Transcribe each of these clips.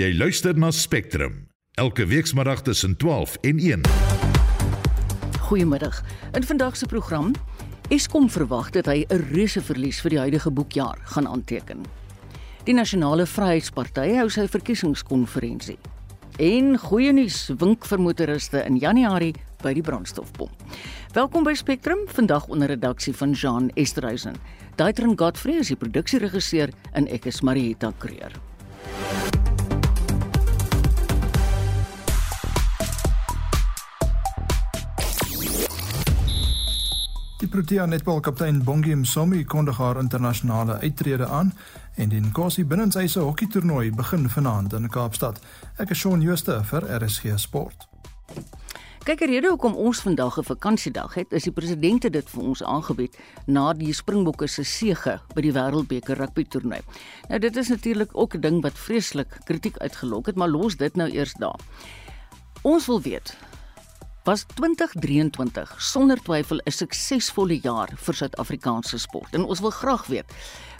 Jy luister na Spectrum elke weekmiddag tussen 12 en 1. Goeiemiddag. In vandag se program Eskom verwag dat hy 'n reuse verlies vir die huidige boekjaar gaan aanteken. Die Nasionale Vryheidsparty hou sy verkiesingskonferensie. En goeie nuus wink vir motoriste in Januarie by die brandstofpomp. Welkom by Spectrum, vandag onder redaksie van Jean Esterhuizen. Daitrin Godfrey is die produksieregisseur en ek is Marieta Kreer. Protea netbalkaptein Bongie Msomi kondig haar internasionale uittrede aan en die Nkosi binnenshuise hokkie-toernooi begin vanaand in Kaapstad. Ek is Shaun Jooste vir RSG Sport. Kyk, die rede hoekom ons vandag 'n vakansiedag het, is die president het dit vir ons aangebied na die Springbokke se sege by die Wêreldbeker rugby toernooi. Nou dit is natuurlik ook 'n ding wat vreeslik kritiek uitgelok het, maar los dit nou eers daar. Ons wil weet was 2023 sonder twyfel 'n suksesvolle jaar vir Suid-Afrikaanse sport. En ons wil graag weet,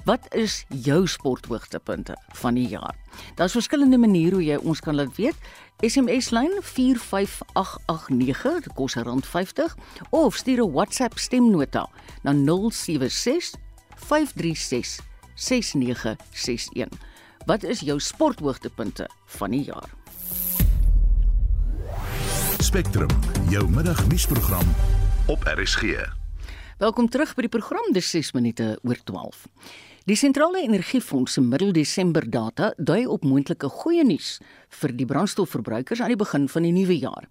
wat is jou sporthoogtepunte van die jaar? Daar's verskillende maniere hoe jy ons kan laat weet. SMS lyn 45889, dit kos R50 of stuur 'n WhatsApp stemnota na 076 536 6961. Wat is jou sporthoogtepunte van die jaar? Spectrum, jou middagnuusprogram op RSG. Welkom terug by die program dis 6 minute oor 12. Die sentrale energiefonds se middel Desember data dui op moontlike goeie nuus vir die brandstofverbruikers aan die begin van die nuwe jaar.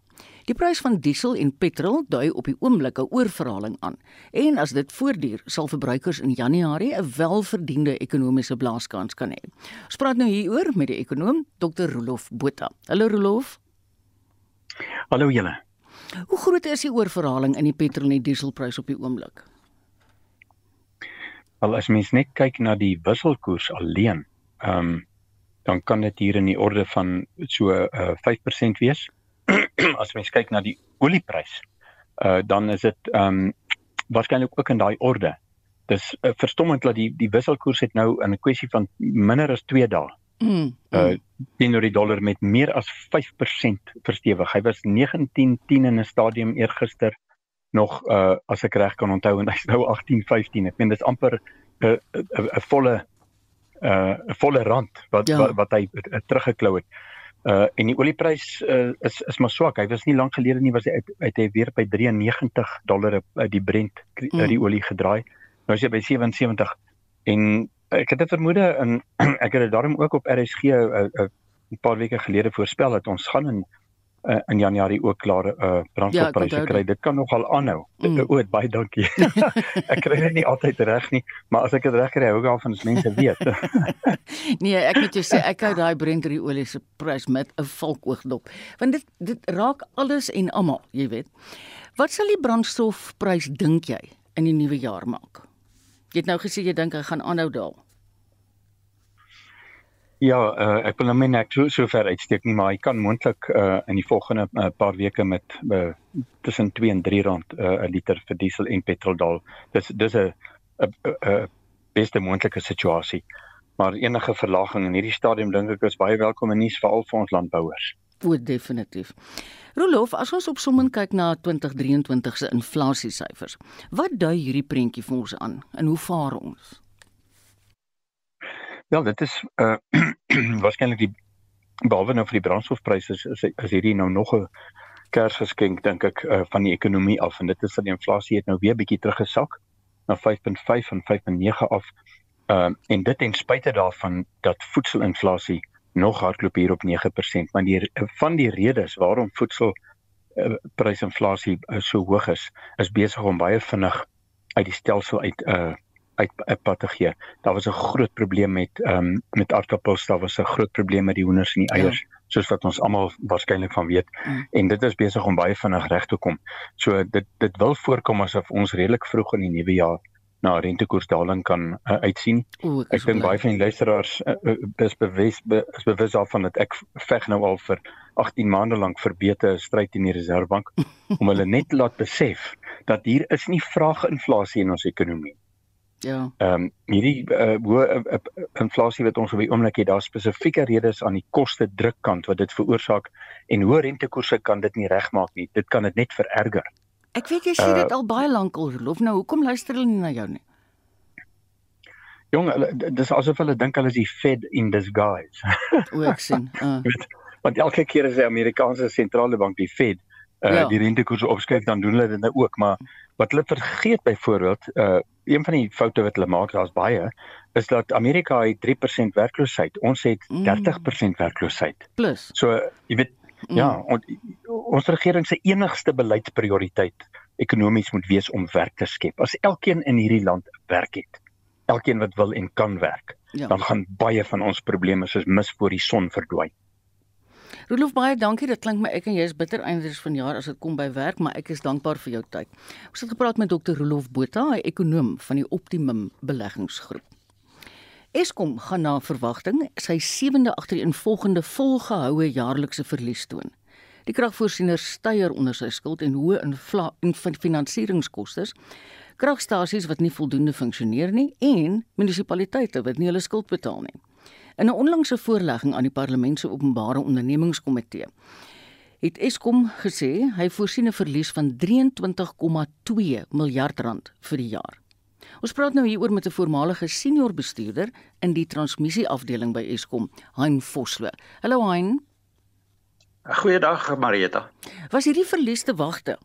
Die prys van diesel en petrol dui op die oomblikke oorverhaling aan. En as dit voortduur, sal verbruikers in Januarie 'n welverdiende ekonomiese blaaskans kan hê. Ons praat nou hieroor met die ekonom Dr. Rolof Botha. Hallo Rolof. Hallo julle. Hoe groot is die oorverhaling in die petrol en die dieselprys op die oomblik? Al as mens net kyk na die wisselkoers alleen, ehm um, dan kan dit hier in die orde van so uh, 5% wees. as mens kyk na die olieprys, uh dan is dit ehm um, waarskynlik ook in daai orde. Dis uh, verstommend dat die die wisselkoers het nou in 'n kwessie van minder as 2 dae Mm. uh teenoor die dollar met meer as 5% verstewig. Hy was 19.10 in 'n stadium eergister nog uh as ek reg kan onthou en hy's nou 18.15. Ek meen dis amper 'n uh, 'n uh, uh, volle uh 'n volle rand wat Ja. wat, wat hy uh, teruggeklou het. Uh en die olieprys uh, is is maar swak. Hy was nie lank gelede nie was hy uit, uit hy weer by 93 dollar uh, die Brent Mm. uh, die olie gedraai. Nou is hy by 77 en ek het 'n vermoede en ek het dit daarom ook op RSG 'n uh, uh, 'n paar weke gelede voorspel dat ons gaan in uh, in Januarie ook klaar uh, Ja, ek brandstofpryse onthou kry. dit. Kan nogal aanhou. Mm. O, baie dankie. ek kry dit nie altyd reg nie, maar as ek dit reg kry, hou ek daarvan as mense weet. Nee, ek moet jou sê ek hou daai Brent olie se prys met 'n valkoogdop. Want dit dit raak alles en almal, jy weet. Wat sal die brandstofprys dink jy in die nuwe jaar maak? Jy het nou gesê jy dink hy gaan aanhou daal. ja, uh, ek wil nou net ek so, ver uitsteek nie, maar hy kan moontlik uh, in die volgende uh, paar weke met uh, tussen 2 en 3 rand 'n uh, liter vir diesel en petrol daal. Dis dis 'n 'n beste moontlike situasie. Maar enige verlaging in hierdie stadium dink ek is baie welkom en nuus vir ons landbouers. O, definitief. Rolof, as ons op somming kyk na 2023 se inflasiesyfers, wat dui hierdie prentjie vir ons aan en hoe vaar ons? Ja, dit is uh waarskynlik die behalwe nou vir die brandstofpryse is, is is hierdie nou nog 'n kersgeskenk dink ek uh, van die ekonomie af en dit is dat die inflasie het nou weer bietjie teruggesak na 5.5 van 5.9 af. Uh, en dit ten spyte daarvan dat voedselinflasie nog hardloop hier op 9%, maar die van die redes waarom voedsel uh, prysinflasie uh, so hoog is, is besig om baie vinnig uit die stelsel uit uh uit 'n pad te gee. Daar was 'n groot probleem met ehm um, met aardappels, daar was 'n groot probleem met die hoenders en die Ja. eiers, soos wat ons almal waarskynlik van weet. Mm. En dit is besig om baie vinnig reg te kom. So dit dit wil voorkom asof ons redelik vroeg in die nuwe jaar na rentekoersdaling kan uh, uitsien. O, Ek dink baie van die luisteraars uh, uh, is bewus be, is bewus daarvan dat ek veg nou al vir 18 maande lank vir beter stryd in die Reserwebank om hulle net laat besef dat hier is nie vraaginflasie in ons ekonomie. Ja. Ehm um, hierdie uh, hoë uh, uh, inflasie wat ons op die oomblik het, daar spesifieke redes aan die koste drukkant wat dit veroorsaak en hoë rentekoerse kan dit nie regmaak nie. Dit kan dit net vererger. Ek weet jy sê dit uh, al baie lank al, Rolf. Nou hoekom luister hulle nie na jou nie? Jong, dis asof hulle dink hulle is die Fed in disguise. o, ek sien. Uh. Want elke keer as die Amerikaanse sentrale bank die Fed uh, ja. die rentekoerse opskryf, dan doen hulle dit nou ook, maar wat hulle vergeet byvoorbeeld, uh een van die foute wat hulle maak, daar's baie, is dat Amerika het 3% werkloosheid. Ons het 30% mm. werkloosheid. Plus. So, jy weet, mm. ja, on, ons regering se enigste beleidsprioriteit ekonomies moet wees om werk te skep. As elkeen in hierdie land werk het, elkeen wat wil en kan werk, ja. dan gaan baie van ons probleme soos mis voor die son verdwyn. Rolof baie dankie. Dit klink my ek en jy is bitter eindes van jaar as dit kom by werk, maar ek is dankbaar vir jou tyd. Ons het gepraat met Dr. Rolof Botha, 'n ekonom van die Optimum Beleggingsgroep. Eskom gaan na verwagting sy sewende agtereenvolgende volgehoue jaarlikse verlies toon. Die kragvoorsieners styer onder sy skuld en hoë inflasie finansieringskoste kragstasies wat nie voldoende funksioneer nie en munisipaliteite wat nie hulle skuld betaal nie. In 'n onlangse voorlegging aan die Parlement se Openbare Ondernemingskomitee het Eskom gesê hy voorsien 'n verlies van 23,2 miljard rand vir die jaar. Ons praat nou hieroor met 'n voormalige senior bestuurder in die transmissieafdeling by Eskom, Hein Vosloo. Hallo Hein. Goeiedag Marieta. Was hierdie verlies te wagte?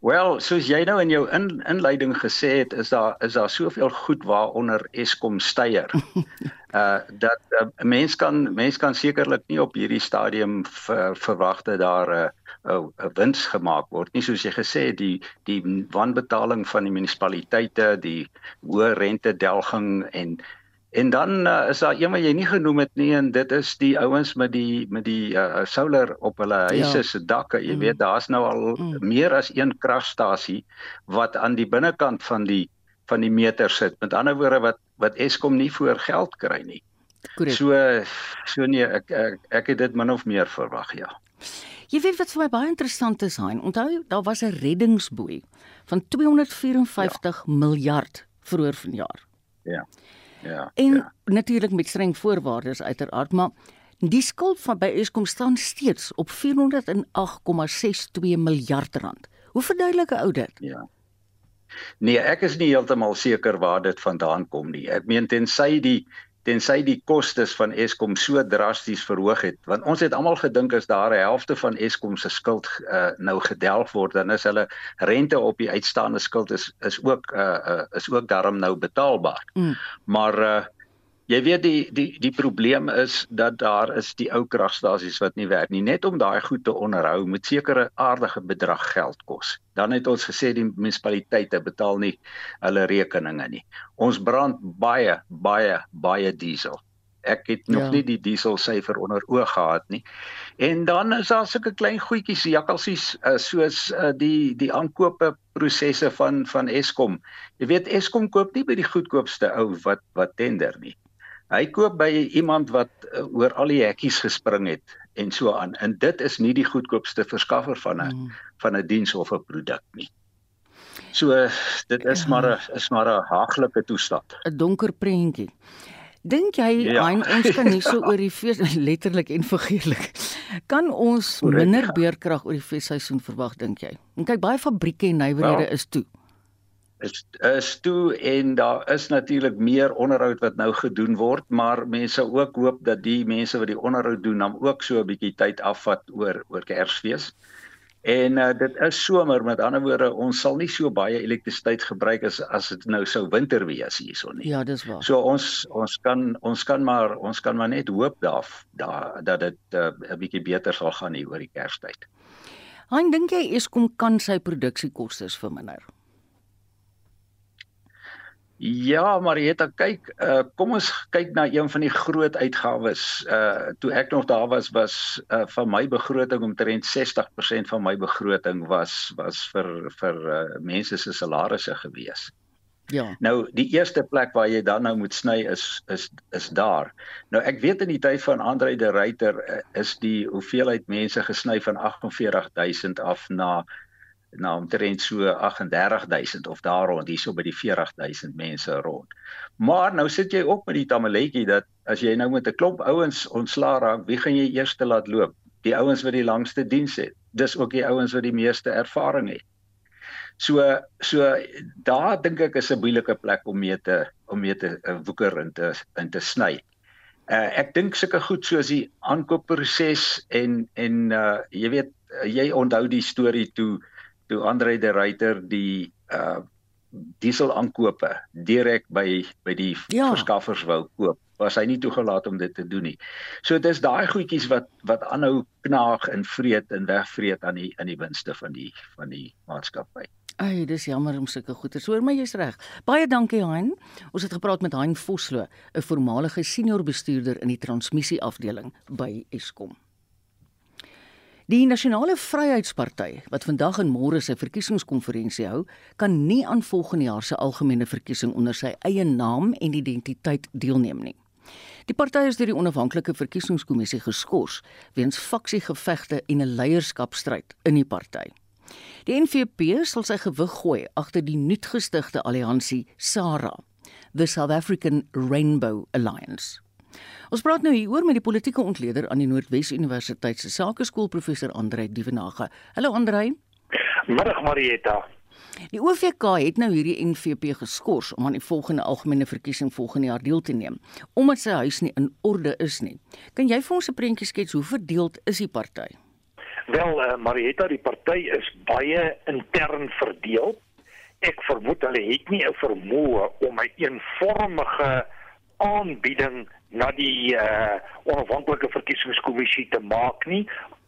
Wel, soos jy nou in jou in, inleiding gesê het, is daar is daar soveel goed waaronder Eskom styer. uh dat uh, mens kan mens kan sekerlik nie op hierdie stadium ver, verwag dat daar 'n uh, 'n uh, wins gemaak word nie soos jy gesê het die die wanbetaling van die munisipaliteite, die hoë rente delging en En dan uh, is daar een wat jy nie genoem het nie en dit is die ouens met die met die uh, solar op hulle huise ja. se dakke. Jy mm. weet daar's nou al mm. meer as een kragstasie wat aan die binnekant van die van die meter sit. Met ander woorde wat wat Eskom nie voor geld kry nie. Correct. So so nee, ek, ek ek het dit min of meer verwag, ja. Jy weet wat vir my baie interessant is, Hein. Onthou, daar was 'n reddingsboei van 254 ja. miljard vroeër vanjaar. Ja. Ja. En ja. natuurlik met streng voorwaardes uiteraard, maar die skuld van by Eskom staan steeds op 408,62 miljard rand. Hoe verduidelik 'n ou dit? Ja. Nee, ek is nie heeltemal seker waar dit vandaan kom nie. Ek meen tensy die tensy die kostes van Eskom so drasties verhoog het want ons het almal gedink as daar 'n helfte van Eskom se skuld uh, nou gedelg word dan is hulle rente op die uitstaande skuld is is ook uh, uh, is ook daarom nou betaalbaar. Mm. Maar uh, Jy weet die die die probleem is dat daar is die ou kragstasies wat nie werk nie. Net om daai goed te onderhou moet sekere aardige bedrag geld kos. Dan het ons gesê die munisipaliteite betaal nie hulle rekeninge nie. Ons brand baie baie baie diesel. Ek het nog ja. nie die diesel syfer onder oog gehad nie. En dan is daar sulke klein goedjies, jakkalsies uh, soos uh, die die aankope prosesse van van Eskom. Jy weet Eskom koop nie by die goedkoopste ou wat wat tender nie. Hy koop by iemand wat uh, oor al die hekkies gespring het en so aan. En dit is nie die goedkoopste verskaffer van 'n mm. van 'n diens of 'n produk nie. So dit is ja. maar 'n is maar 'n haaglike toestand. 'n Donker prentjie. Dink jy ja. Hein, ons kan nie so oor die fees letterlik en figuurlik. Kan ons Correct. minder beerkrag oor die feesseisoen verwag dink jy? En kyk baie fabrieke en nywerhede well, is toe is is toe en daar is natuurlik meer onderhoud wat nou gedoen word maar mense ook hoop dat die mense wat die onderhoud doen dan ook so 'n bietjie tyd afvat oor oor Kersfees. En uh, dit is somer met ander woorde ons sal nie so baie elektrisiteit gebruik as as dit nou sou winter wees hierson nie. Ja, dis waar. So ons ons kan ons kan maar ons kan maar net hoop daar da, dat dit eh, 'n uh, bietjie beter sal gaan hier oor die Kerstyd. Hoe dink jy Eskom kan sy produksiekoste verminder? Ja, Marieta, kyk, uh, kom ons kyk na een van die groot uitgawes. Uh toe ek nog daar was, was uh van my begroting omtrent 60% van my begroting was was vir vir uh, mense se salarisse gewees. Ja. Nou die eerste plek waar jy dan nou moet sny is is is daar. Nou ek weet in die tyd van Andre de Ruyter uh, is die hoeveelheid mense gesny van 48000 af na na omtrent so 38000 of daar rond, hierso by die 40000 mense rond. Maar nou sit jy ook met die tamaletjie dat as jy nou met 'n klomp ouens ontslaa raak, wie gaan jy eers te laat loop? Die ouens wat die langste diens het. Dis ook die ouens wat die meeste ervaring het. So so daar dink ek is 'n moeilike plek om mee te om mee te uh, woeker in te in te sny. Uh, ek dink sulke goed soos die aankoopproses en en uh, jy weet jy onthou die storie toe toe Andre de Ruyter die uh diesel aankope direk by by die ja. verskaffers wou koop was hy nie toegelaat om dit te doen nie. So dis daai goedjies wat wat aanhou knaag en vreet en wegvreet aan die in die winste van die van die maatskappy. Ai, dis jammer om sulke goeie. Hoor my jy's reg. Baie dankie Hein. Ons het gepraat met Hein Vosloo, 'n voormalige senior bestuurder in die transmissie afdeling by Eskom. Die Nasionale Vryheidsparty wat vandag en môre sy verkiesingskonferensie hou, kan nie aan volgende jaar se algemene verkiesing onder sy eie naam en identiteit deelneem nie. Die party is deur die onafhanklike verkiesingskommissie geskort weens faksiegevegte en 'n leierskapstryd in die party. Die NVP sal sy gewig gooi agter die nuutgestigte alliansie SARA, the South African Rainbow Alliance. Ons praat nou hieroor met die politieke ontleder aan die Noordwes Universiteit se Sakeskool professor Andrei Dievenage. Hallo Andrei. Middag Marieta. Die OVK het nou hierdie NVP geskort om aan die volgende algemene verkiesing volgende jaar deel te neem, omdat sy huis nie in orde is nie. Kan jy vir ons 'n prentjie skets hoe verdeeld is die party? Wel, uh, Marietta, die party is baie intern verdeel. Ek vermoed hulle het nie 'n vermoë om 'n eenvormige aanbieding na die uh, onafhanklike verkiesingskommissie te maak nie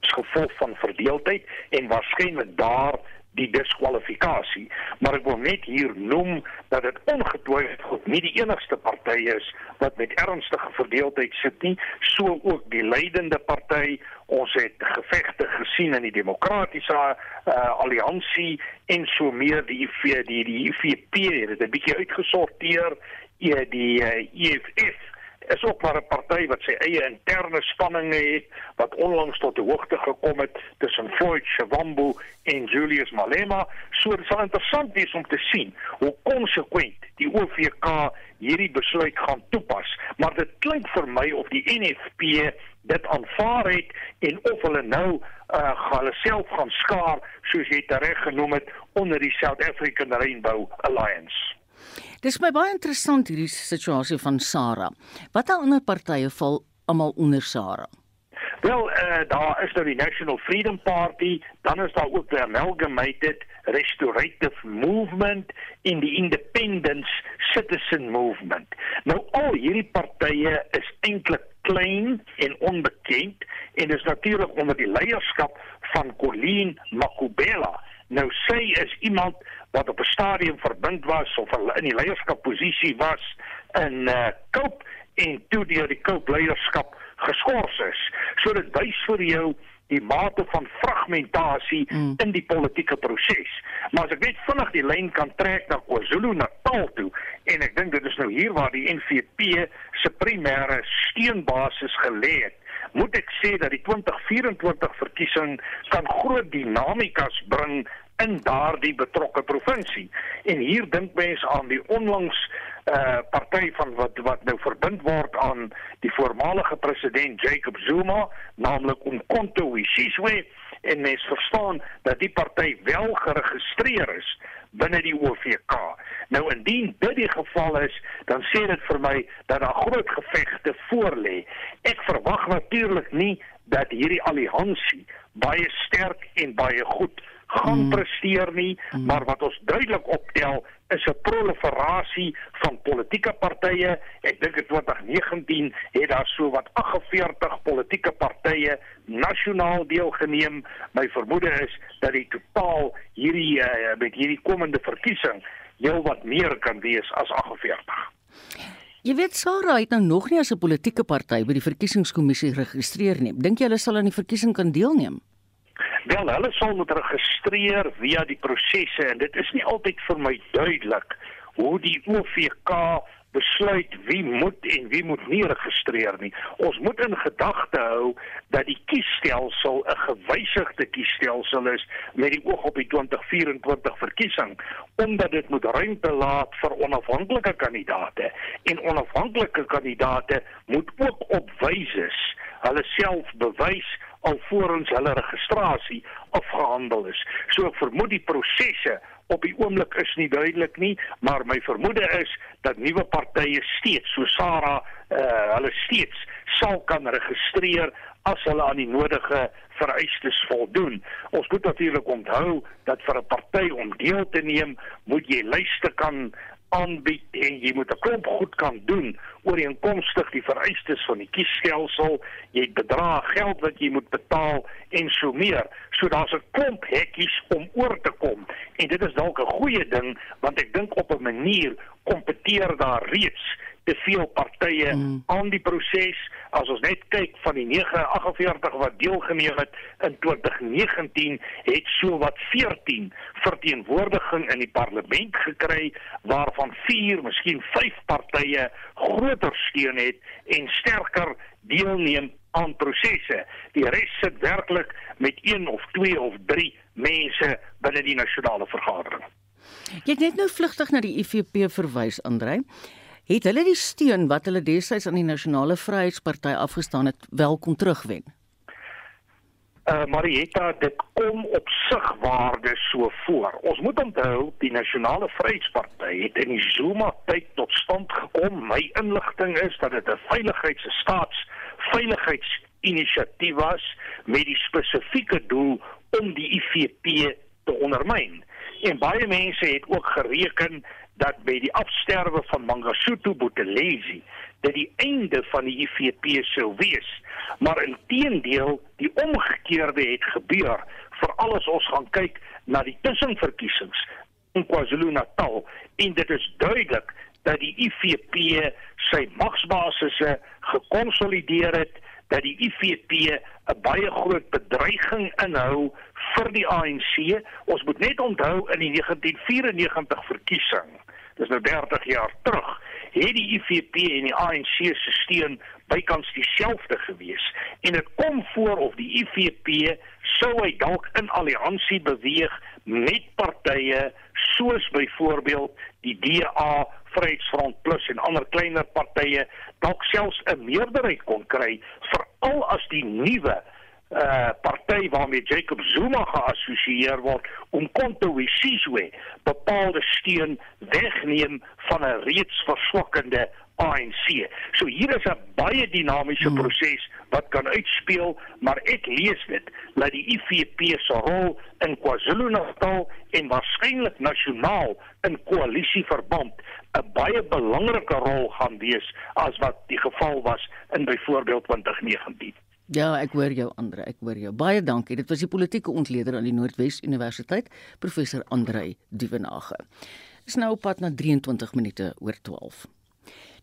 as gevolg van verdeeldheid en waarskynlik daar die diskwalifikasie. Maar ek wil net hier noem dat dit ongetwyfeld nie die enigste party is wat met ernstige verdeeldheid sit nie, so ook die leidende party. Ons het gevegte gesien in die demokratiese uh, alliansie en so meer die IF, die die IFP het dit 'n bietjie uitgesorteer, die die uh, EFF is ook maar 'n party wat sy eie interne spanninge het wat onlangs tot 'n hoogte gekom het tussen Floyd Shivambu en Julius Malema. So dit sal interessant wees om te sien hoe konsekwent die OVK hierdie besluit gaan toepas. Maar dit klink vir my of die NFP dit aanvaar het en of hulle nou uh hulle self gaan skaar soos jy dit reg genoem het onder die South African Rainbow Alliance. Dis my baie interessant hierdie situasie van Sara. Watter ander partye val almal onder Sara? Wel, uh, daar is nou die National Freedom Party, dan is daar ook die Amalgamated Restorative Movement en die Independence Citizen Movement. Nou al hierdie partye is eintlik klein en onbekend en is natuurlik onder die leierskap van Colleen Makubela. Nou sy is iemand wat op 'n stadium verbind was of in die leierskapposisie was in uh Cope en toe deur die Cope leierskap geskort is. So dit wys vir jou die mate van fragmentasie mm. in die politieke proses. Maar as ek net vinnig die lyn kan trek na KwaZulu-Natal toe en ek dink dit is nou hier waar die NVP se primêre steunbasis gelê het, moet ek sê dat die 2024 verkiesing kan groot dinamikas bring in daardie betrokke provinsie. En hier dink mense aan die onlangs uh party van wat wat nou verbind word aan die voormalige president Jacob Zuma, naamlik Umkhonto weSizwe en mens verstaan dat die party wel geregistreer is binne die OVK. Nou indien dit die geval is, dan sê dit vir my dat daar groot gevegte voorlê. Ek verwag natuurlik nie dat hierdie alliansie baie sterk en baie goed gaan mm. presteer nie, mm. maar wat ons duidelik optel is 'n proliferasie van politieke partye. Ek dink in 2019 het daar so wat 48 politieke partye nasionaal deelgeneem. My vermoede is dat die totaal hierdie uh, met hierdie komende verkiesing heel wat meer kan wees as 48. Jy weet Sarah het nou nog nie as 'n politieke party by die verkiesingskommissie geregistreer nie. Dink jy hulle sal aan die verkiesing kan deelneem? Wel, hulle sal moet registreer via die prosesse en dit is nie altyd vir my duidelik hoe die OVK besluit wie moet en wie moet nie registreer nie. Ons moet in gedagte hou dat die kiesstelsel 'n gewysigde kiesstelsel is met die oog op die 2024 verkiesing omdat dit moet ruimte laat vir onafhanklike kandidaate en onafhanklike kandidaate moet ook op wyses hulle self bewys alvorens hulle registrasie afgehandel is. So ek vermoed die prosesse op die oomblik is nie duidelik nie, maar my vermoede is dat nuwe partye steeds so Sara uh, hulle steeds sal kan registreer as hulle aan die nodige vereistes voldoen. Ons moet natuurlik onthou dat vir 'n party om deel te neem, moet jy lyste kan aanbied en jy moet 'n klomp goed kan doen ooreenkomstig die vereistes van die kiesstelsel. Jy het bedrag geld wat jy moet betaal en so meer. So daar's 'n klomp hekkies om oor te kom. En dit is dalk 'n goeie ding want ek dink op 'n manier kompeteer daar reeds te veel partye mm. aan die proses as ons net kyk van die 948 wat deelgeneem het in 2019 het so wat 14 verteenwoordiging in die parlement gekry waarvan 4 miskien 5 partye groter steun het en sterker deelneem aan prosesse. Die res sit werklik met 1 of 2 of 3 mense binne die nasionale vergadering. Jy het net nou vlugtig na die IFP verwys Andrej het hulle die steun wat hulle destyds aan die Nasionale Vryheidsparty afgestaan het wel kon terugwen. Uh Marietta, dit kom op sigwaarde so voor. Ons moet onthou die Nasionale Vryheidsparty het in die Zuma tyd tot stand gekom. My inligting is dat dit 'n veiligheids- en staatsveiligheidsinisiatief was met die spesifieke doel om die IFP te ondermyn. En baie mense het ook gereken dat by die afsterwe van Mangosuthu Buthelezi dat die einde van die IFP sou wees. Maar inteendeel, die omgekeerde het gebeur. Veral as ons gaan kyk na die tussenverkiesings in KwaZulu-Natal en dit is duidelik dat die IFP sy magsbasisse gekonsolideer het dat die IFP 'n baie groot bedreiging inhou vir die ANC. Ons moet net onthou in die 1994 verkiesing dis nou 30 jaar terug, het die IFP en die ANC se steun bykans dieselfde gewees. En dit kom voor of die IFP sou hy dalk in alliansie beweeg met partye soos byvoorbeeld die DA, Vryheidsfront Plus en ander kleiner partye dalk selfs 'n meerderheid kon kry veral as die nuwe uh party waarmee Jacob Zuma geassosieer word om Konto Wesizwe bepaalde steun wegneem van 'n reeds verswakkende ANC. So hier is 'n baie dinamiese hmm. proses wat kan uitspeel, maar ek lees dit dat die IFP se rol in KwaZulu-Natal en waarskynlik nasionaal in koalisieverband 'n baie belangrike rol gaan wees as wat die geval was in byvoorbeeld 2019. Ja, ek hoor jou Andre, ek hoor jou. Baie dankie. Dit was die politieke ontleder aan die Noordwes Universiteit, professor Andre Duvenage. Dis nou op pad na 23 minute oor 12.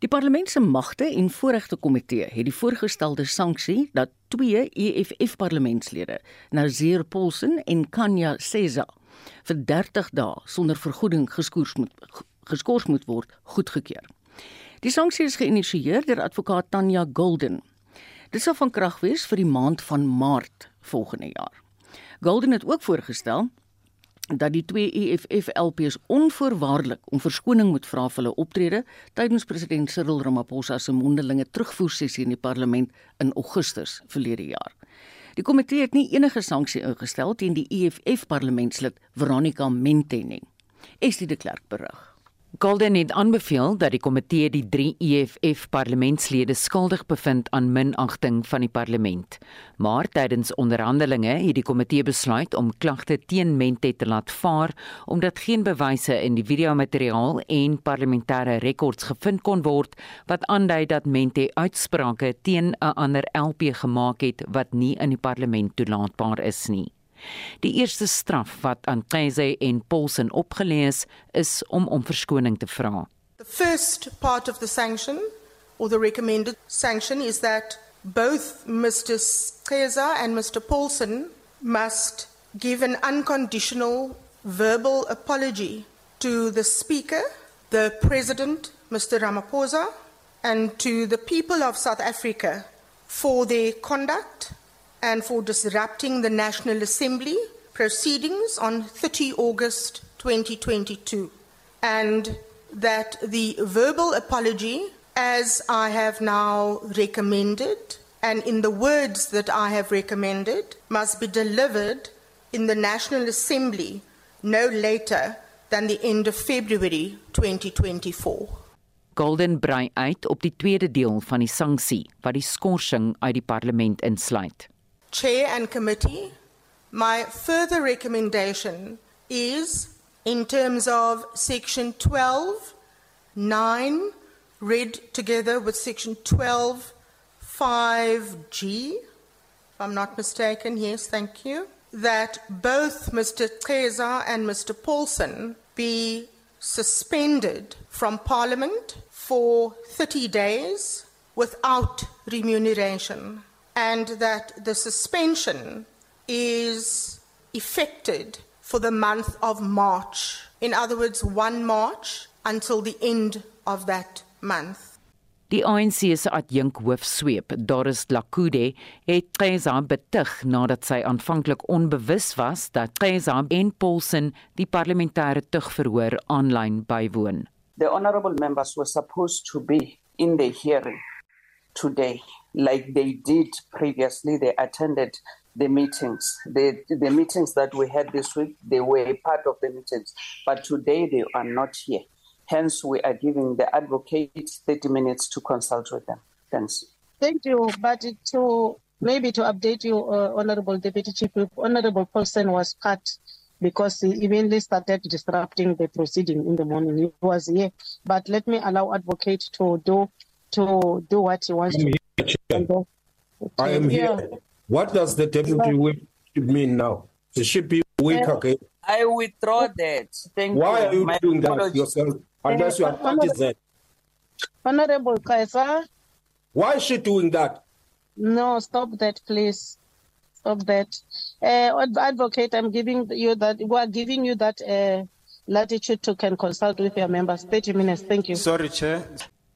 Die parlement se magte en voorregte komitee het die voorgestelde sanksie dat twee EFF parlementslede, Nazir Paulsen en Kanya Seza, vir 30 dae sonder vergoeding geskort moet geskort moet word, goedgekeur. Die sanksie is geïnisieer deur advokaat Tanya Golden Dit sal van krag wees vir die maand van Maart volgende jaar. Golden het ook voorgestel dat die twee EFF LPs onvoorwaardelik om verskoning moet vra vir hulle optrede tydens president Cyril Ramaphosa se mondelinge terugvoersessie in die parlement in Augustus verlede jaar. Die komitee het nie enige sanksie ingestel teen die EFF parlementslid Veronica Mente nie. Estie de Klerk berig. Golden het aanbeveel dat die komitee die 3 EFF parlementslede skuldig bevind aan minagting van die parlement. Maar tydens onderhandelinge het die komitee besluit om klagte teen Mente te laat vaar omdat geen bewyse in die videomateriaal en parlementêre rekords gevind kon word wat aandui dat Mente uitsprake teen 'n ander LP gemaak het wat nie in die parlement toelaatbaar is nie. Die eerste straf wat aan Kaize en Paulsen opgelees is om om verskoning te vra. The first part of the sanction or the recommended sanction is that both Mr. Kaize and Mr. Paulsen must give an unconditional verbal apology to the speaker, the president Mr. Ramaphosa and to the people of South Africa for their conduct and for disrupting the National Assembly proceedings on 30 August 2022. And that the verbal apology, as I have now recommended, and in the words that I have recommended, must be delivered in the National Assembly no later than the end of February 2024. Golden brei uit op die tweede deel van die sanksie wat die skorsing uit die parlement insluit. Chair and committee, my further recommendation is in terms of section 12 9 read together with section 12 5G if I'm not mistaken yes thank you that both Mr Treza and Mr Paulson be suspended from parliament for 30 days without remuneration and that the suspension is effected for the month of March. In other words, 1 March until the end of that month. Die ANC se adjunk hoofsweep, Doris Lakude, het Treza betug nadat sy aanvanklik onbewus was dat Treza en Paulsen die parlementêre tugverhoor aanlyn bywoon. The honorable members were supposed to be in the hearing today like they did previously they attended the meetings the the meetings that we had this week they were a part of the meetings but today they are not here Hence, we are giving the advocates 30 minutes to consult with them. Thanks. Thank you. But to maybe to update you, uh, Honorable Deputy Chief Honorable Paulson was cut because he immediately started disrupting the proceeding in the morning. He was here, but let me allow advocate to do to do what he wants I'm to. Here, I am here. What does the deputy whip mean now? The should be weak again. I withdraw that. Thank Why you. are you My doing that yourself? Unless you are partisan. Honorable Kaiser, Why is she doing that? no, stop that, please. Stop that. Uh, advocate, I'm giving you that. We are giving you that uh, latitude to can consult with your members. 30 minutes. Thank you. Sorry, Chair.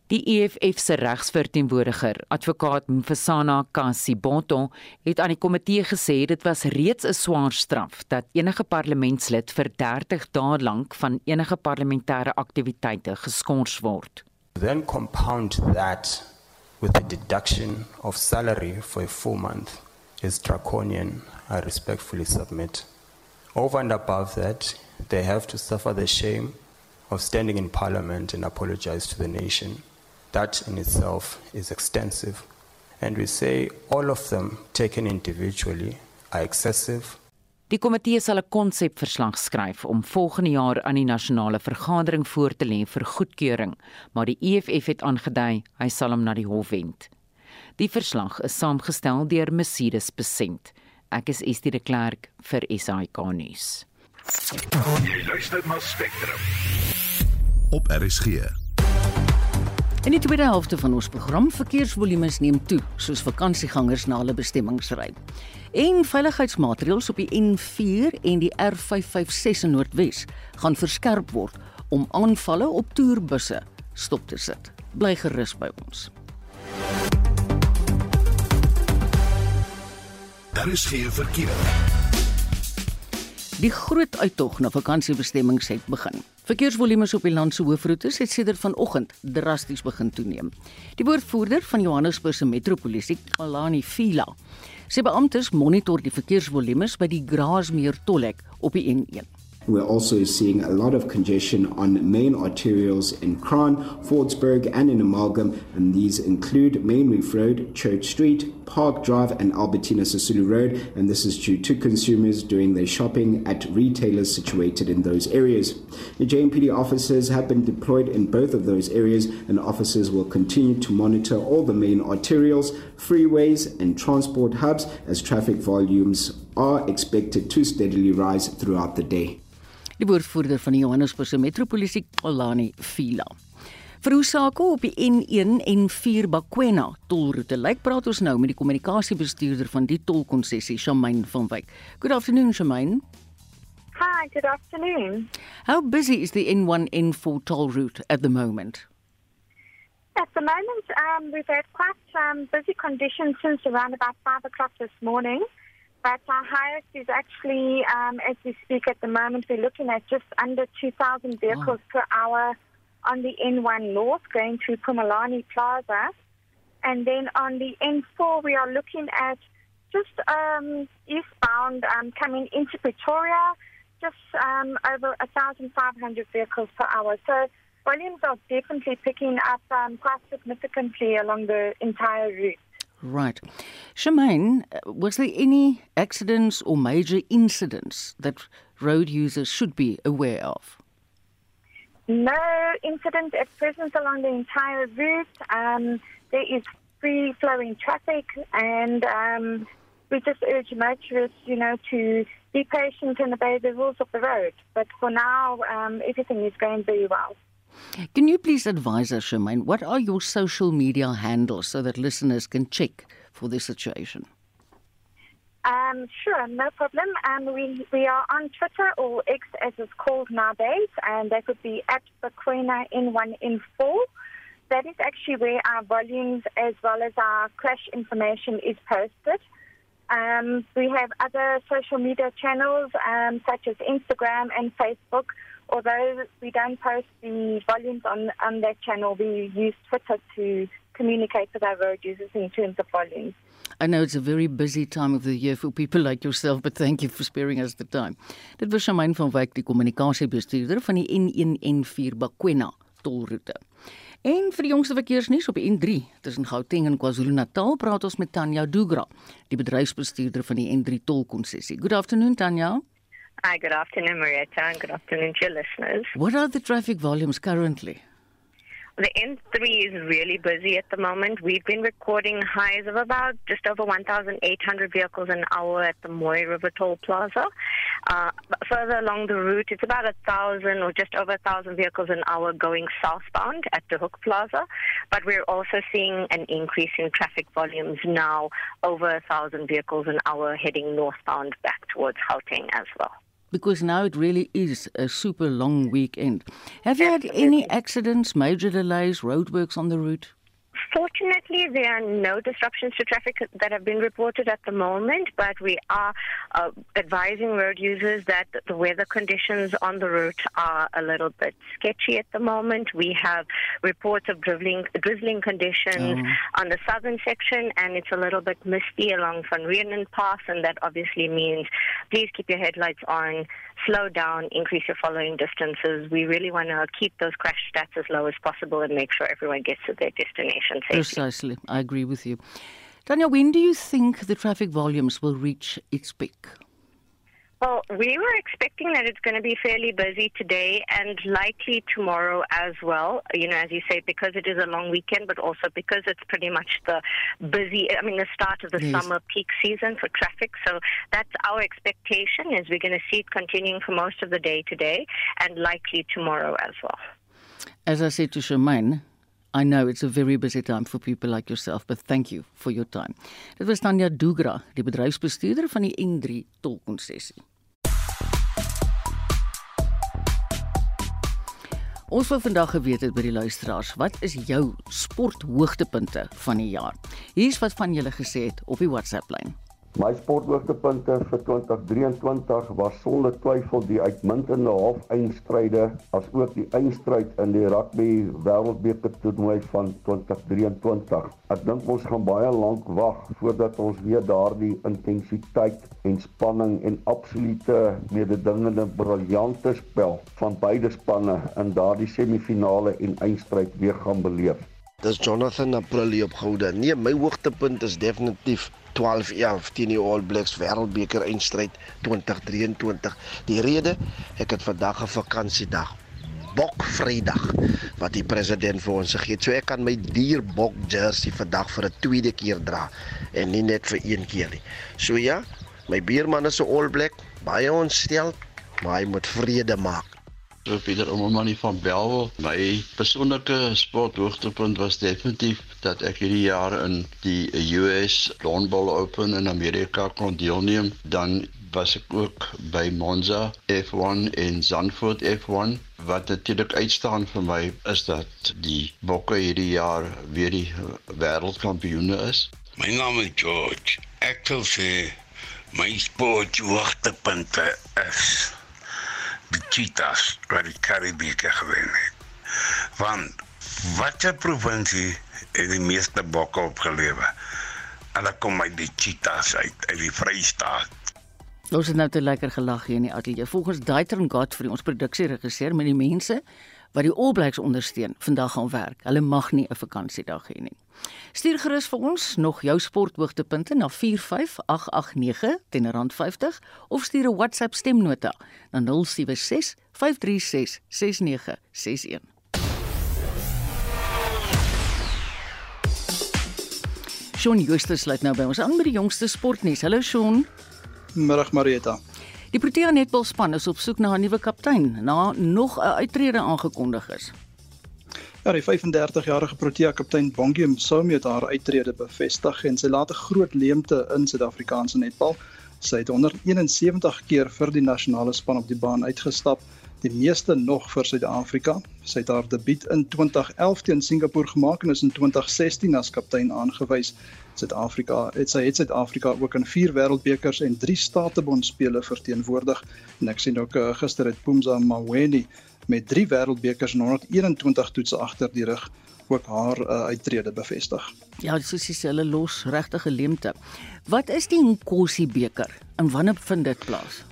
Die EFF se regsverteenwoordiger, advokaat Mfesana Kasiboto, het aan die komitee gesê dit was reeds 'n swaar straf dat enige parlementslid vir 30 dae lank van enige parlementêre aktiwiteite geskort word. Then compound that with the deduction of salary for a full month is draconian, I respectfully submit. Over and above that, they have to suffer the shame of standing in parliament and apologize to the nation. That in itself is extensive. And we say all of them taken individually are excessive Die komitee sal 'n konsepverslag skryf om volgende jaar aan die nasionale vergadering voor te lê vir goedkeuring, maar die EFF het aangedui hy sal hom na die hof wend. Die verslag is saamgestel deur Mercedes Besent. Ek is Estie de Klerk vir SAK nuus. Jy luister na Spectrum. Op RSG. In die tweede helfte van ons program verkeersvolumes neem toe soos vakansiegangers na hulle bestemmings ry. En veiligheidsmaatreëls op die N4 en die R556 in Noordwes gaan verskerp word om aanvalle op toerbusse stop te sit. Bly gerus by ons. Daar is geen verkeer. Die groot uittog na vakansiebestemmings het begin. Verkeersvolumes op die land se hoofroetes het sedert vanoggend drasties begin toeneem. Die woordvoerder van Johannesburg se metropolisie, Alani Fila, sê beamptes monitor die verkeersvolumes by die Graasmeer tolhek op die N1. We're also seeing a lot of congestion on main arterials in Kran, Fordsburg, and in Amalgam, and these include Main Reef Road, Church Street, Park Drive, and Albertina Sisulu Road, and this is due to consumers doing their shopping at retailers situated in those areas. The JMPD officers have been deployed in both of those areas, and officers will continue to monitor all the main arterials, freeways, and transport hubs as traffic volumes are expected to steadily rise throughout the day. Die woordvoerder van die Johannesburg se metropolisie, Alani Fila. Vir hoe sake op die N1 en 4 Bakwena tolroete lyk praat ons nou met die kommunikasiebestuurder van die tolkonssessie, Shamaine van Wyk. Good afternoon, Shamaine. Hi, good afternoon. How busy is the N1 N4 toll route at the moment? At the moment, um, we've had quite um, busy conditions since around about 5 o'clock this morning. But our highest is actually, um, as we speak at the moment, we're looking at just under 2,000 vehicles oh. per hour on the N1 North going to Pumalani Plaza. And then on the N4, we are looking at just um, eastbound um, coming into Pretoria, just um, over 1,500 vehicles per hour. So volumes are definitely picking up um, quite significantly along the entire route. Right. Shemaine, was there any accidents or major incidents that road users should be aware of? No incident at present along the entire route. Um, there is free flowing traffic, and um, we just urge motorists, you know, to be patient and obey the rules of the road. But for now, um, everything is going very well. Can you please advise us, Shemaine, what are your social media handles so that listeners can check for this situation? Um, sure, no problem. Um, we, we are on Twitter or X as it's called nowadays, and that would be at Bakwena N1N4. That is actually where our volumes as well as our crash information is posted. Um, we have other social media channels um, such as Instagram and Facebook. Although we don't post the volumes on, on that channel, we use Twitter to communicate with our road users in terms of volumes. I know it's a very busy time of the year for people like yourself, but thank you for sparing us the time. Dit was Shamaine van Wyk, die kommunikasiebestuurder van die N1N4 Bakwena tolroete. En vir die jongste verkeersnuus op die N3 tussen Gauteng en KwaZulu-Natal praat ons met Tanya Dugra, die bedryfsbestuurder van die N3 tolkonssessie. Good afternoon Tanya. Hi, good afternoon Marietta and good afternoon to your listeners. What are the traffic volumes currently? The N3 is really busy at the moment. We've been recording highs of about just over 1,800 vehicles an hour at the Moy River Toll Plaza. Uh, further along the route, it's about a thousand or just over a thousand vehicles an hour going southbound at the Hook Plaza. But we're also seeing an increase in traffic volumes now, over a thousand vehicles an hour heading northbound back towards Gauteng as well because now it really is a super long weekend. Have you had any accidents, major delays, roadworks on the route? Fortunately, there are no disruptions to traffic that have been reported at the moment, but we are uh, advising road users that the weather conditions on the route are a little bit sketchy at the moment. We have reports of drizzling, drizzling conditions oh. on the southern section, and it's a little bit misty along Van Rieenen Pass, and that obviously means please keep your headlights on slow down, increase your following distances. We really want to keep those crash stats as low as possible and make sure everyone gets to their destination safely. Precisely. I agree with you. Tanya, when do you think the traffic volumes will reach its peak? Well, we were expecting that it's going to be fairly busy today and likely tomorrow as well. You know, as you say, because it is a long weekend, but also because it's pretty much the busy, I mean, the start of the yes. summer peak season for traffic. So that's our expectation is we're going to see it continuing for most of the day today and likely tomorrow as well. As I said to Shemaine, I know it's a very busy time for people like yourself, but thank you for your time. Dit was Tanya Dugra, die bedryfsbestuurder van die N3 tolkonssessie. Ons wil vandag geweet het by die luisteraars, wat is jou sporthoogtepunte van die jaar? Hier's wat van julle gesê het op die WhatsApp lyn. My sporthoogtepunte vir 2023 was sonder twyfel die uitmuntende half-eindstryde as ook die eindstryd in die rugby wêreldbeker toernooi van 2023. Ek dink ons gaan baie lank wag voordat ons weer daardie intensiteit en spanning en absolute mededingende briljante spel van beide spanne in daardie semifinale en eindstryd weer gaan beleef. Dis Jonathan Aprilli op Gouda. Nee, my hoogtepunt is definitief 12-11 teen die All Blacks Wêreldbeker eindstryd 2023. Die rede, ek het vandag 'n vakansiedag. Bok Vrydag wat die president vir ons gegee het. So ek kan my dier bok jersey vandag vir 'n tweede keer dra en nie net vir een keer nie. So ja, my buurman is 'n All Black, baie ontstel, maar hy moet vrede maak. So Pieter Omomani van Belwel. My persoonlike sporthoogtepunt was definitief dat ek hierdie jaar in die US Lawn Bowl Open in Amerika kon deelneem. Dan was ek ook by Monza F1 en Zandvoort F1 Wat natuurlik uitstaan vir my is dat die bokke hierdie jaar weer die wêreldkampioene is. My naam is George. Ek wil sê my sporthoogtepunte is die cheetahs wat die Karibieke gewen het. Want watter provinsie het die meeste bokke opgelewe? Hulle kom uit die cheetahs uit, uit die Vrystaat. Ons het nou te lekker gelag hier in die ateljee. Volgens Daitron Godfrey, ons produksieregisseur met die mense wat die All Blacks ondersteun, vandag gaan werk. Hulle mag nie 'n vakansiedag hê nie. Stuur gerus vir ons nog jou sporthoogtepunte na 45889 teen rand 50 of stuur 'n WhatsApp stemnota na 076 536 6961. Shaun Justus sluit nou by ons aan met die jongste sportnuus. Hallo Shaun. Middag Marieta. Die Protea netbalspan is op soek na 'n nuwe kaptein na nog 'n uittrede aangekondig is. Ja, die 35-jarige Protea kaptein Bongie Msomi het haar uittrede bevestig en sy laat 'n groot leemte in Suid-Afrikaanse netbal. Sy het 171 keer vir die nasionale span op die baan uitgestap, die meeste nog vir Suid-Afrika. Sy het haar debuut in 2011 teen Singapore gemaak en is in 2016 as kaptein aangewys. Suid-Afrika het sy het Suid-Afrika ook in 4 wêreldbekers en 3 statebondspele verteenwoordig en ek sien ook uh, gister het Pumza Maweni met 3 wêreldbekers en 121 toetse agter die rug ook haar uh, uittrede bevestig. Ja, soos jy sê, hulle los regtig 'n leemte. Wat is die Nkosi beker en wanneer vind dit plaas?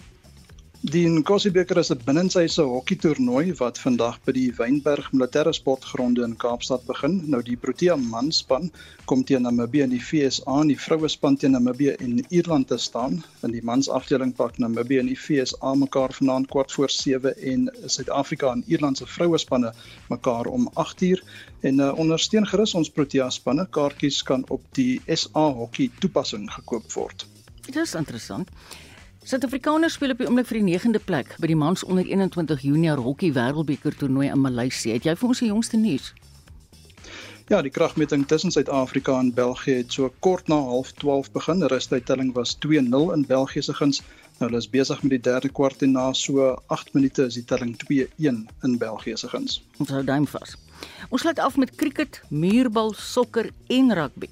Die Nkosi beker is 'n binnenshuise hokkie-toernooi wat vandag by die Wynberg Militêre Sportgronde in Kaapstad begin. Nou die Protea manspan kom teen Namibië en die FSA en die vrouespan teen Namibië en Ierland te staan. In die mansafdeling pak Namibië en die FSA mekaar vanaand kwart voor 7 en Suid-Afrika en Ierland se vrouespanne mekaar om 8uur en uh, ondersteun gerus ons Protea spanne. Kaartjies kan op die SA hokkie toepassing gekoop word. Dit is interessant. Suid-Afrikaners speel op die oomblik vir die 9de plek by die mans onder 21 junior hokkie wêreldbeker toernooi in Maleisië. Het jy vir ons die jongste nuus? Ja, die kragmeting tussen Suid-Afrika en België het so kort na 12:30 begin. Die rustuittelling was 2-0 in België se guns. Nou hulle is besig met die derde kwart en na so 8 minute is die telling 2-1 in België se guns. Ons hou duim vas. Ons sluit af met cricket, muurbal, sokker en rugby.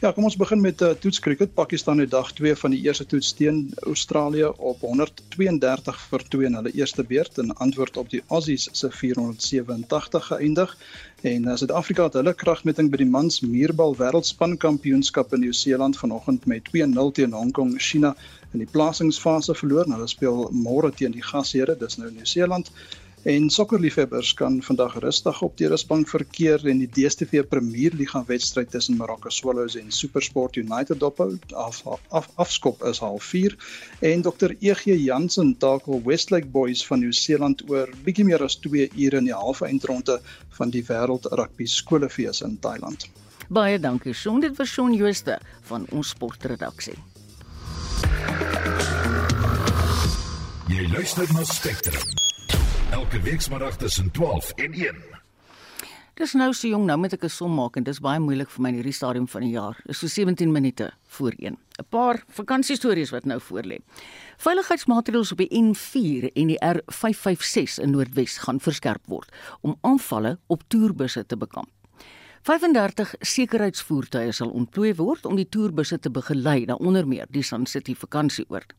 Ja, kom ons begin met uh, toets cricket. Pakistan het dag 2 van die eerste toets teen Australië op 132 vir 2 in hulle eerste beurt in antwoord op die Aussies se 487 geëindig. En uh, Suid-Afrika het hulle kragmeting by die mans muurbal wêreldspan kampioenskap in Nieu-Seeland vanoggend met 2-0 teen Hong Kong China in die plasingsfase verloor. Nou, hulle speel môre teen die gasheere, dis nou Nieu-Seeland. En sokkerliefhebbers kan vandag rustig op die rusbank verkeer en die DStv Premier Liga wedstryd tussen Marokko Swallows en SuperSport United dophou. Af, af, afskop is 04:30 en Dr EG Jansen takel Westlake Boys van Nieu-Seeland oor bietjie meer as 2 ure in die halve eindronde van die Wêreld Rugby Skolefees in Thailand. Baie dankie Shaun, dit was Shaun Jooste van ons sportredaksie. Jy luister na Spectrum elke weekmiddag tussen 12 en 1. Dis nou so jong nou met ek 'n som maak en dis baie moeilik vir my in hierdie stadium van die jaar. Is so 17 minute voor 1. 'n Paar vakansiestories wat nou voorlê. Veiligheidsmaatreëls op die N4 en die R556 in Noordwes gaan verskerp word om aanvalle op toerbusse te bekamp. 35 sekuriteitsvoertuie sal ontplooi word om die toerbusse te begelei na onder meer die Sun City vakansieoord.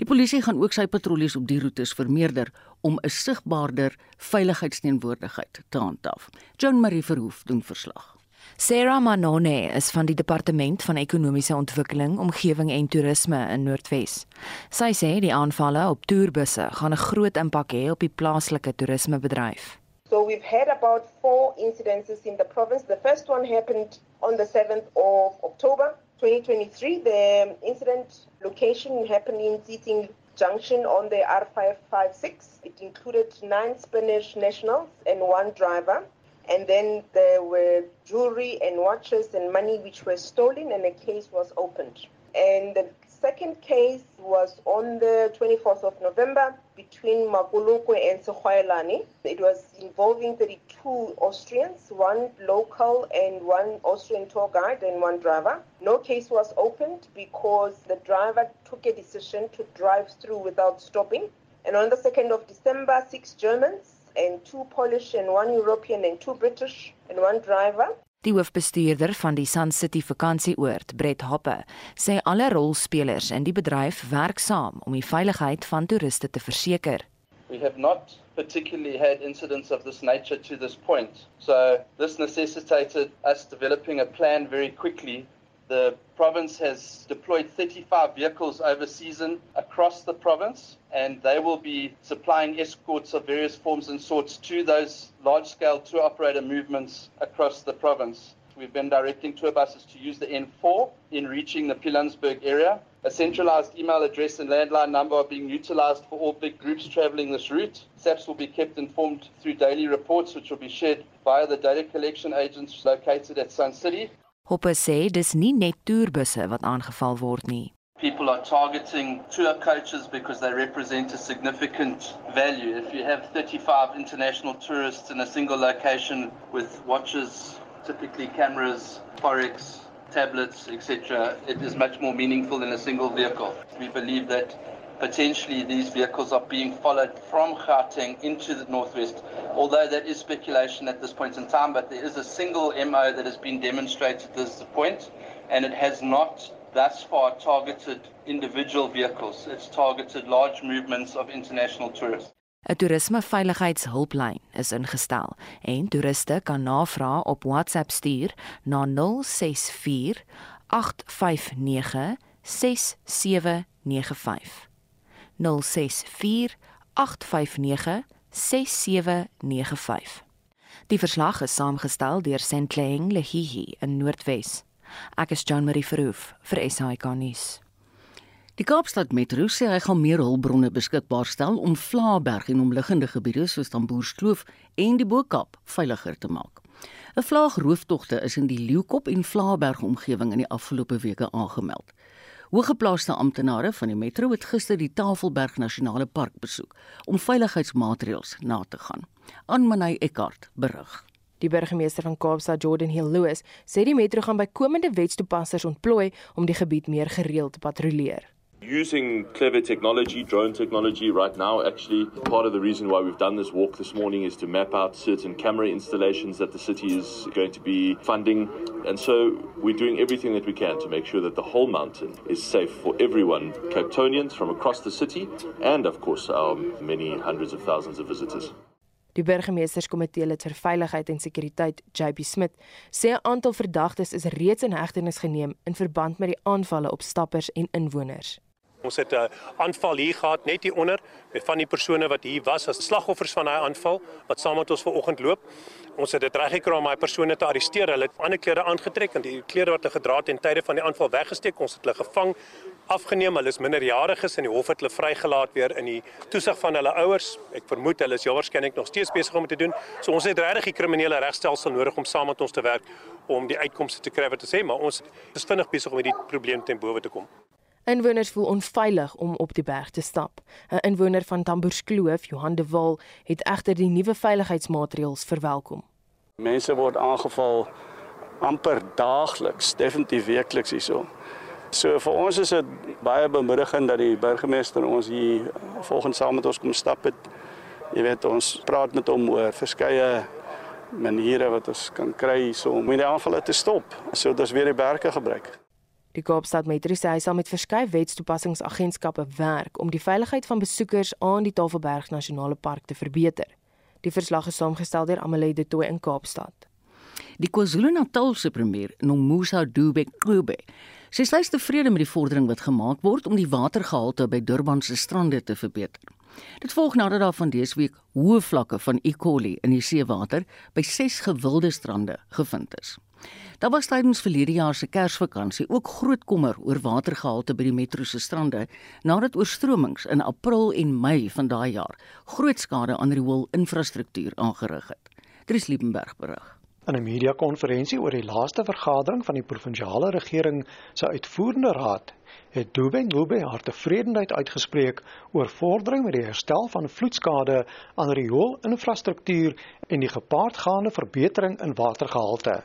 Die polisie gaan ook sy patrollies op die roetes vermeerder om 'n sigbaarder veiligheidsteenwoordigheid te handhaaf. Joan Marie Verhoef doen verslag. Sarah Manone is van die departement van ekonomiese ontwikkeling, omgewing en toerisme in Noordwes. Sy sê die aanvalle op toerbusse gaan 'n groot impak hê op die plaaslike toerismebedryf. So we've had about four incidences in the province. The first one happened on the 7th of October 2023. The incident location happened in Seating Junction on the R556. It included nine Spanish nationals and one driver. And then there were jewelry and watches and money which were stolen, and a case was opened. And the second case was on the 24th of November between Maguluko and Sekhoyalani. It was involving 32 Austrians, one local and one Austrian tour guide and one driver. No case was opened because the driver took a decision to drive through without stopping. And on the 2nd of December, six Germans and two Polish and one European and two British and one driver. Die hoofbestuurder van die Sun City vakansieoord, Brett Hoppe, sê alle rolspelers in die bedryf werk saam om die veiligheid van toeriste te verseker. We have not particularly had incidents of this nature to this point. So this necessitated us developing a plan very quickly. The province has deployed 35 vehicles over season across the province, and they will be supplying escorts of various forms and sorts to those large scale tour operator movements across the province. We've been directing tour buses to use the N4 in reaching the Pilansberg area. A centralized email address and landline number are being utilized for all big groups traveling this route. SAPs will be kept informed through daily reports, which will be shared via the data collection agents located at Sun City. Hoppe sê dis nie net toerbusse wat aangeval word nie. People are targeting tour coaches because they represent a significant value. If you have 35 international tourists in a single location with watches, typically cameras, forex, tablets, etc., it is much more meaningful than a single vehicle. We believe that potentially these vehicles are being followed from Gauteng into the northwest, although that is speculation at this point in time, but there is a single MO that has been demonstrated at this point, and it has not thus far targeted individual vehicles. It's targeted large movements of international tourists. 'n Toerismeveiligheidshulplyn is ingestel en toeriste kan navraag op WhatsApp stuur na 064 859 6795. 064 859 6795. Die verslag is saamgestel deur Sentleng Lehihi in Noordwes. Ek is Jean Marie Verhoef vir SAK nuus. Die Kaapstad Metro sê hy gaan meer hulpbronne beskikbaar stel om Vlaaberg en omliggende gebiede soos Tamboerskloof en die Bo-Kaap veiliger te maak. 'n Vlaagrooftogte is in die Leeukop en Vlaaberg omgewing in die afgelope weke aangemeld. Hoëgeplaaste amptenare van die metro het gister die Tafelberg Nasionale Park besoek om veiligheidsmaatreëls na te gaan. Anmanay Eckart berig. Die burgemeester van Kaapstad, Jordan Hill Lewis, sê die metro gaan by komende wetstoepassers ontplooi om die gebied meer gereeld te patrolleer. Using clever technology, drone technology, right now, actually, part of the reason why we've done this walk this morning is to map out certain camera installations that the city is going to be funding. And so we're doing everything that we can to make sure that the whole mountain is safe for everyone, Capetonians from across the city, and of course, our many hundreds of thousands of visitors. Die burgemeesterskomitee lid vir veiligheid en sekuriteit, JP Smit, sê 'n aantal verdagtes is reeds in hegtenis geneem in verband met die aanvalle op stappers en inwoners. Ons het 'n aanval hier gehad net hier onder van die persone wat hier was as slagoffers van daai aanval wat saam met ons vanoggend loop. Ons het dit reggekry om daai persone te arresteer. Hulle het ander klere aangetrek en die klere wat hulle gedra het ten tye van die aanval weggesteek. Ons het hulle gevang, afgeneem. Hulle is minderjariges en die hof het hulle vrygelaat weer in die toesig van hulle ouers. Ek vermoed hulle is waarskynlik nog steeds besig om dit te doen. So ons het regtig die kriminele regstelsel nodig om saam met ons te werk om die uitkomste te kry wat te sê, maar ons is vinnig besig om hierdie probleem ten bowe te kom. Inwoners voel onveilig om op die berg te stap. 'n Inwoner van Tamboerskloof, Johan de Wal, het egter die nuwe veiligheidsmaatreëls verwelkom. Mense word aangeval amper daagliks, definitief weekliks hierso. So vir ons is dit baie bemoedigend dat die burgemeester ons hier volgens saam met ons kom stap het. Jy weet ons praat met hom oor verskeie maniere wat ons kan kry hierso om die aanvalle te stop. So dis weer die berge gebruik. Die Kaapstad Metro sê hy sal met verskeie wetstoepassingsagentskappe werk om die veiligheid van besoekers aan die Tafelberg Nasionale Park te verbeter. Die verslag is saamgestel deur Amelie de Tooy in Kaapstad. Die KwaZulu-Natalse premier, Nomusa Dube-Kube, sê sy is tevrede met die vordering wat gemaak word om die watergehalte by Durban se strande te verbeter. Dit volg nadat daar van dese week hoë vlakke van E. coli in die seewater by 6 gewilde strande gevind is. Daar was tydens verlede jaar se Kersvakansie ook groot kommer oor watergehalte by die metro se strande nadat oorstromings in April en Mei van daai jaar groot skade aan riool-infrastruktuur aangerig het. Dries Liebenberg berig. In 'n media-konferensie oor die laaste vergadering van die provinsiale regering se uitvoerende raad het Dube Ngube haar tevredenheid uitgespreek oor vordering met die herstel van vloedskade aan riool-infrastruktuur en die gepaardgaande verbetering in watergehalte.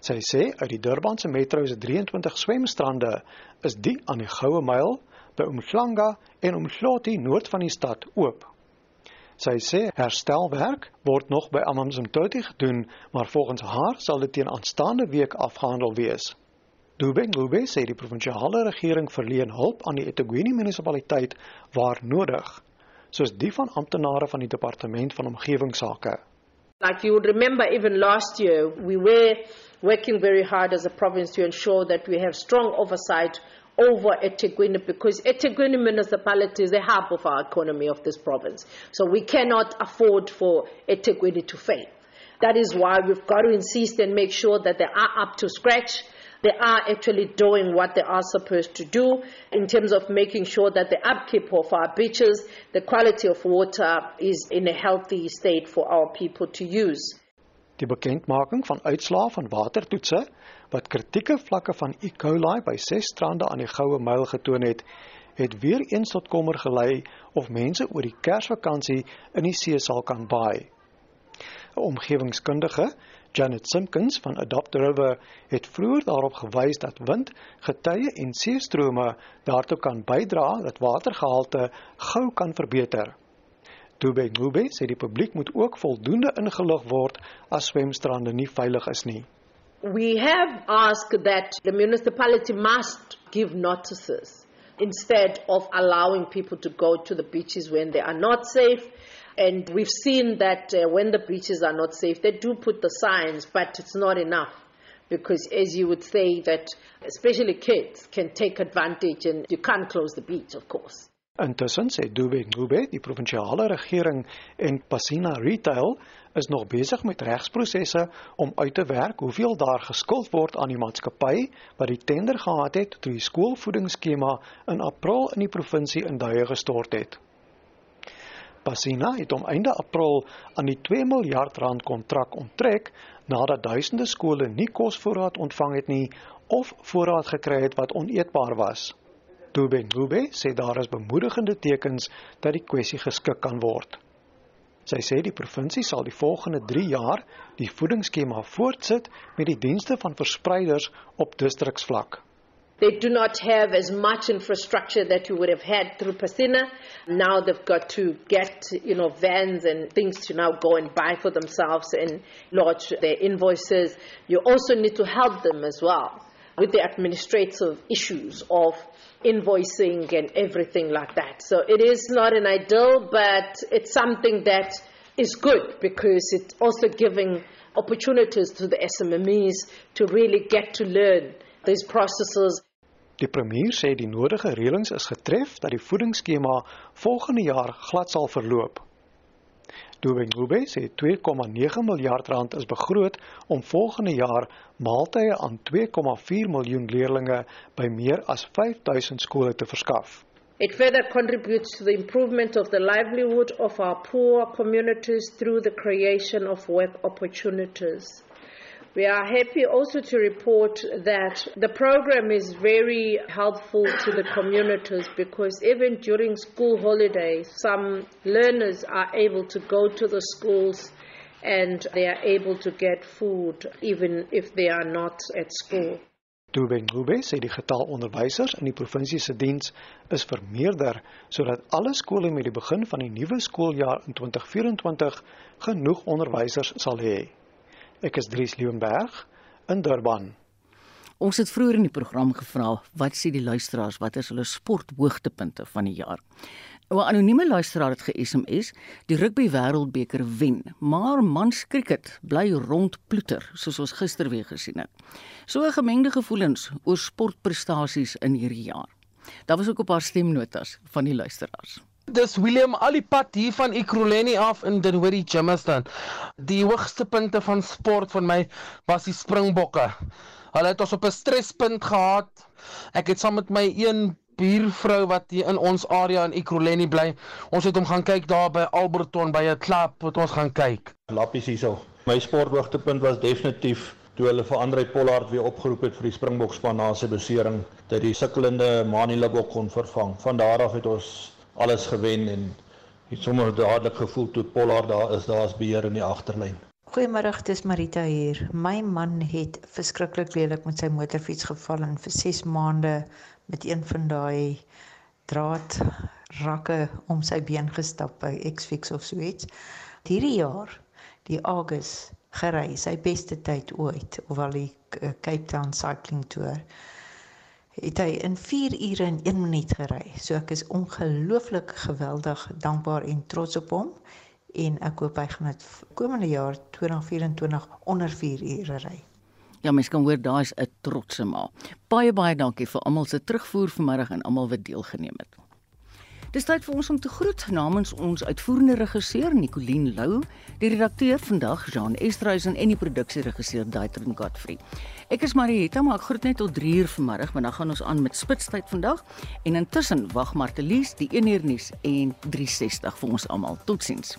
Sy sê uit die Durbanse metro se 23 swemstrande is die aan die Goue Myl, by Umhlanga en Umhloti noord van die stad oop. Sy sê herstelwerk word nog by Amanzimtoti gedoen, maar volgens haar sal dit teen aanstaande week afgehandel wees. Dubeng Lube sê die provinsiale regering verleen hulp aan die eThekwini munisipaliteit waar nodig, soos die van amptenare van die departement van omgewingsake. Like you would remember even last year we were working very hard as a province to ensure that we have strong oversight over eThekwini because eThekwini municipality is the hub of our economy of this province. So we cannot afford for eThekwini to fail. That is why we've got to insist and make sure that they are up to scratch. They are actually doing what they are supposed to do in terms of making sure that the upkeep of our beaches, the quality of water is in a healthy state for our people to use. Die bekendmaking van uitslae van watertoetse wat kritieke vlakke van E. coli by ses strande aan die Goue Myl getoon het, het weer eens tot kommer gelei of mense oor die Kersvakansie in die see sal kan baai. 'n Omgewingskundige, Janet Simpkins van Adopt River, het vroeër daarop gewys dat wind, getye en seestrome daartoe kan bydra dat watergehalte gou kan verbeter. Dube Ngube sê die publiek moet ook voldoende ingelig word as swemstrande nie veilig is nie. We have asked that the municipality must give notices instead of allowing people to go to the beaches when they are not safe. And we've seen that uh, when the beaches are not safe, they do put the signs, but it's not enough. Because, as you would say, that especially kids can take advantage and you can't close the beach, of course. Intussen sê Dube Ngube, die provinsiale regering en Pasina Retail is nog besig met regsprosesse om uit te werk hoeveel daar geskuld word aan die maatskappy wat die tender gehad het toe die skoolvoedingsskema in April in die provinsie in duie gestort het. Pasina het om einde April aan die 2 miljard rand kontrak onttrek nadat duisende skole nie kosvoorraad ontvang het nie of voorraad gekry het wat oneetbaar was. Dube Ngube sê daar is bemoedigende tekens dat die kwessie geskik kan word. Sy sê die provinsie sal die volgende 3 jaar die voedingsskema voortsit met die dienste van verspreiders op distriksvlak. They do not have as much infrastructure that you would have had through Pasina. Now they've got to get, you know, vans and things to now go and buy for themselves and lodge their invoices. You also need to help them as well with the administrative issues of invoicing and everything like that. So it is not an ideal, but it's something that is good because it's also giving opportunities to the SMMEs to really get to learn these processes. Die premier sê die nodige reëlings is getref dat die voedingsskema volgende jaar glad sal verloop. Dubengube sê 2,9 miljard rand is begroot om volgende jaar maaltye aan 2,4 miljoen leerders by meer as 5000 skole te verskaf. It further contributes to the improvement of the livelihood of our poor communities through the creation of work opportunities. We are happy also to report that the program is very helpful to the communities because even during school holidays, some learners are able to go to the schools and they are able to get food even if they are not at school. Dubeng Ngube sê die getal onderwysers in die provinsie se diens is vermeerder sodat alle skole met die begin van die nuwe skooljaar in 2024 genoeg onderwysers sal hê. Ek is Dries Leonberg in Durban. Ons het vroeër in die program gevra wat sê die luisteraars wat is hulle sporthoogtepunte van die jaar. 'n Anonieme luisteraar het ge-SMS die rugby wêreldbeker wen, maar mans cricket bly rondploeter soos ons gister weer gesien het. So gemengde gevoelens oor sportprestasies in hierdie jaar. Daar was ook 'n paar stemnotas van die luisteraars. Dis William Alipat hier van Ekurhuleni af in Dinwiddie Germiston. Die hoogste punte van sport vir my was die Springbokke. Hulle het ons op 'n strespunt gehad. Ek het saam met my een buurvrou wat hier in ons area in Ekurhuleni bly. Ons het hom gaan kyk daar by Alberton by 'n klub wat ons gaan kyk. Lappies hierso. My sporthoogtepunt was definitief toe hulle vir Andre Pollard weer opgeroep het vir die Springbokspan na sy besering dat die sukkelende Manilabok kon vervang. Van daar af het ons alles gewen en het sommer dadelik gevoel toe Pollard daar is, daar's beheer in die agterlyn. Goeiemôre, dis Marita hier. My man het verskriklik lelik met sy motorfiets geval en vir 6 maande met een van daai draad rakke om sy been gestap by Xfix of so iets. Hierdie jaar, die Augustus gery, sy beste tyd ooit, ofwel die Cape Town Cycling Tour. Het hy in 4 ure en 1 minuut gery. So ek is ongelooflik geweldig dankbaar en trots op hom en ek hoop hy gaan dit komende jaar 2024 onder 4 ure ry. Ja, mens kan hoor daai's 'n trotse ma. Baie baie dankie vir almal se terugvoer vanmiddag en almal wat deelgeneem het. Dis tyd vir ons om te groet namens ons uitvoerende regisseur Nicoline Lou, die redakteur vandag Jean Estreisen en die produksieregisseur Daitrin Godfrey. Ek is Marieta, maar ek groet net tot 3 uur vanmiddag, want dan gaan ons aan met spitstyd vandag en intussen wag Martelies die 1 uur nuus en 360 vir ons almal. Totsiens.